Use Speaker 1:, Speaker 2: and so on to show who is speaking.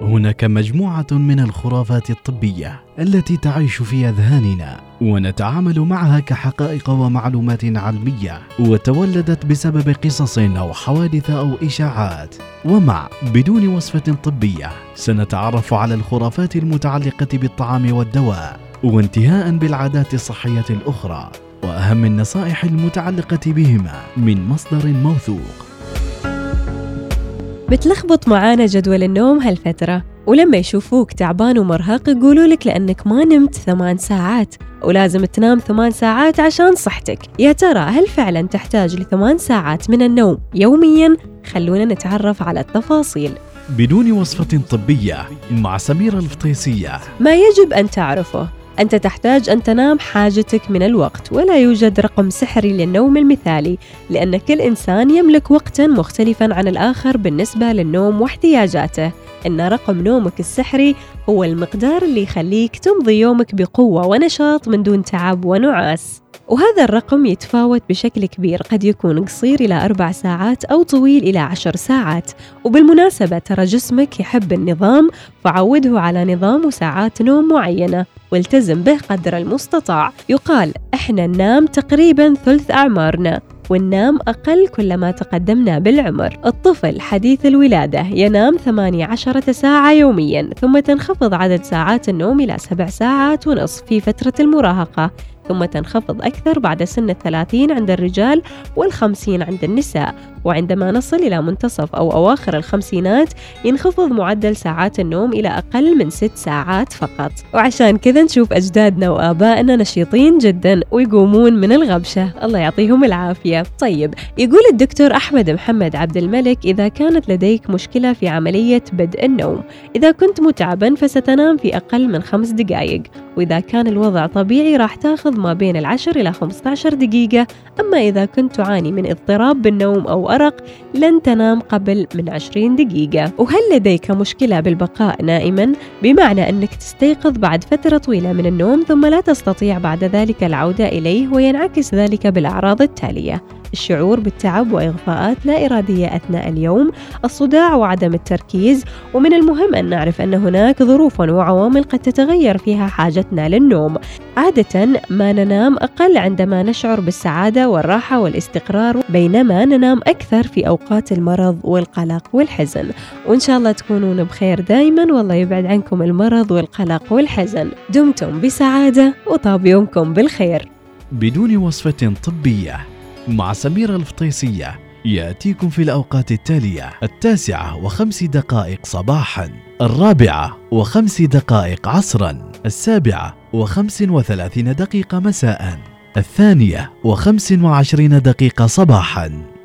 Speaker 1: هناك مجموعة من الخرافات الطبية التي تعيش في أذهاننا ونتعامل معها كحقائق ومعلومات علمية وتولدت بسبب قصص أو حوادث أو إشاعات. ومع بدون وصفة طبية سنتعرف على الخرافات المتعلقة بالطعام والدواء وانتهاء بالعادات الصحية الأخرى وأهم النصائح المتعلقة بهما من مصدر موثوق.
Speaker 2: بتلخبط معانا جدول النوم هالفترة. ولما يشوفوك تعبان ومرهق يقولوا لك لأنك ما نمت ثمان ساعات. ولازم تنام ثمان ساعات عشان صحتك. يا ترى هل فعلا تحتاج لثمان ساعات من النوم يوميا؟ خلونا نتعرف على التفاصيل.
Speaker 1: بدون وصفة طبية مع سميرة الفطيسية.
Speaker 2: ما يجب أن تعرفه. أنت تحتاج أن تنام حاجتك من الوقت ولا يوجد رقم سحري للنوم المثالي لأن كل إنسان يملك وقتا مختلفا عن الآخر بالنسبة للنوم واحتياجاته. إن رقم نومك السحري هو المقدار اللي يخليك تمضي يومك بقوة ونشاط من دون تعب ونعاس. وهذا الرقم يتفاوت بشكل كبير قد يكون قصير إلى أربع ساعات أو طويل إلى عشر ساعات. وبالمناسبة ترى جسمك يحب النظام فعوده على نظام وساعات نوم معينة. والتزم به قدر المستطاع. يقال إحنا ننام تقريبا ثلث أعمارنا. وننام أقل كلما تقدمنا بالعمر. الطفل حديث الولادة ينام 18 ساعة يوميا ثم تنخفض عدد ساعات النوم إلى 7 ساعات ونصف في فترة المراهقة. ثم تنخفض أكثر بعد سن الثلاثين عند الرجال والخمسين عند النساء. وعندما نصل إلى منتصف أو أواخر الخمسينات ينخفض معدل ساعات النوم إلى أقل من ست ساعات فقط. وعشان كذا نشوف أجدادنا وآبائنا نشيطين جدا ويقومون من الغبشة. الله يعطيهم العافية. طيب يقول الدكتور أحمد محمد عبد الملك إذا كانت لديك مشكلة في عملية بدء النوم إذا كنت متعبا فستنام في أقل من خمس دقائق. وإذا كان الوضع طبيعي راح تاخذ ما بين العشر إلى 15 دقيقة. أما إذا كنت تعاني من اضطراب بالنوم أو أرق لن تنام قبل من 20 دقيقة. وهل لديك مشكلة بالبقاء نائما؟ بمعنى أنك تستيقظ بعد فترة طويلة من النوم ثم لا تستطيع بعد ذلك العودة إليه وينعكس ذلك بالأعراض التالية. الشعور بالتعب وإغفاءات لا إرادية أثناء اليوم الصداع وعدم التركيز ومن المهم أن نعرف أن هناك ظروف وعوامل قد تتغير فيها حاجتنا للنوم. عادة ما ننام أقل عندما نشعر بالسعادة والراحة والاستقرار بينما ننام أكثر في أوقات المرض والقلق والحزن. وإن شاء الله تكونون بخير دائما والله يبعد عنكم المرض والقلق والحزن. دمتم بسعادة وطاب يومكم بالخير.
Speaker 1: بدون وصفة طبية. مع سميرة الفطيسية. يأتيكم في الأوقات التالية التاسعة وخمس دقائق صباحا الرابعة وخمس دقائق عصرا السابعة وخمس وثلاثين دقيقة مساء الثانية وخمس وعشرين دقيقة صباحا.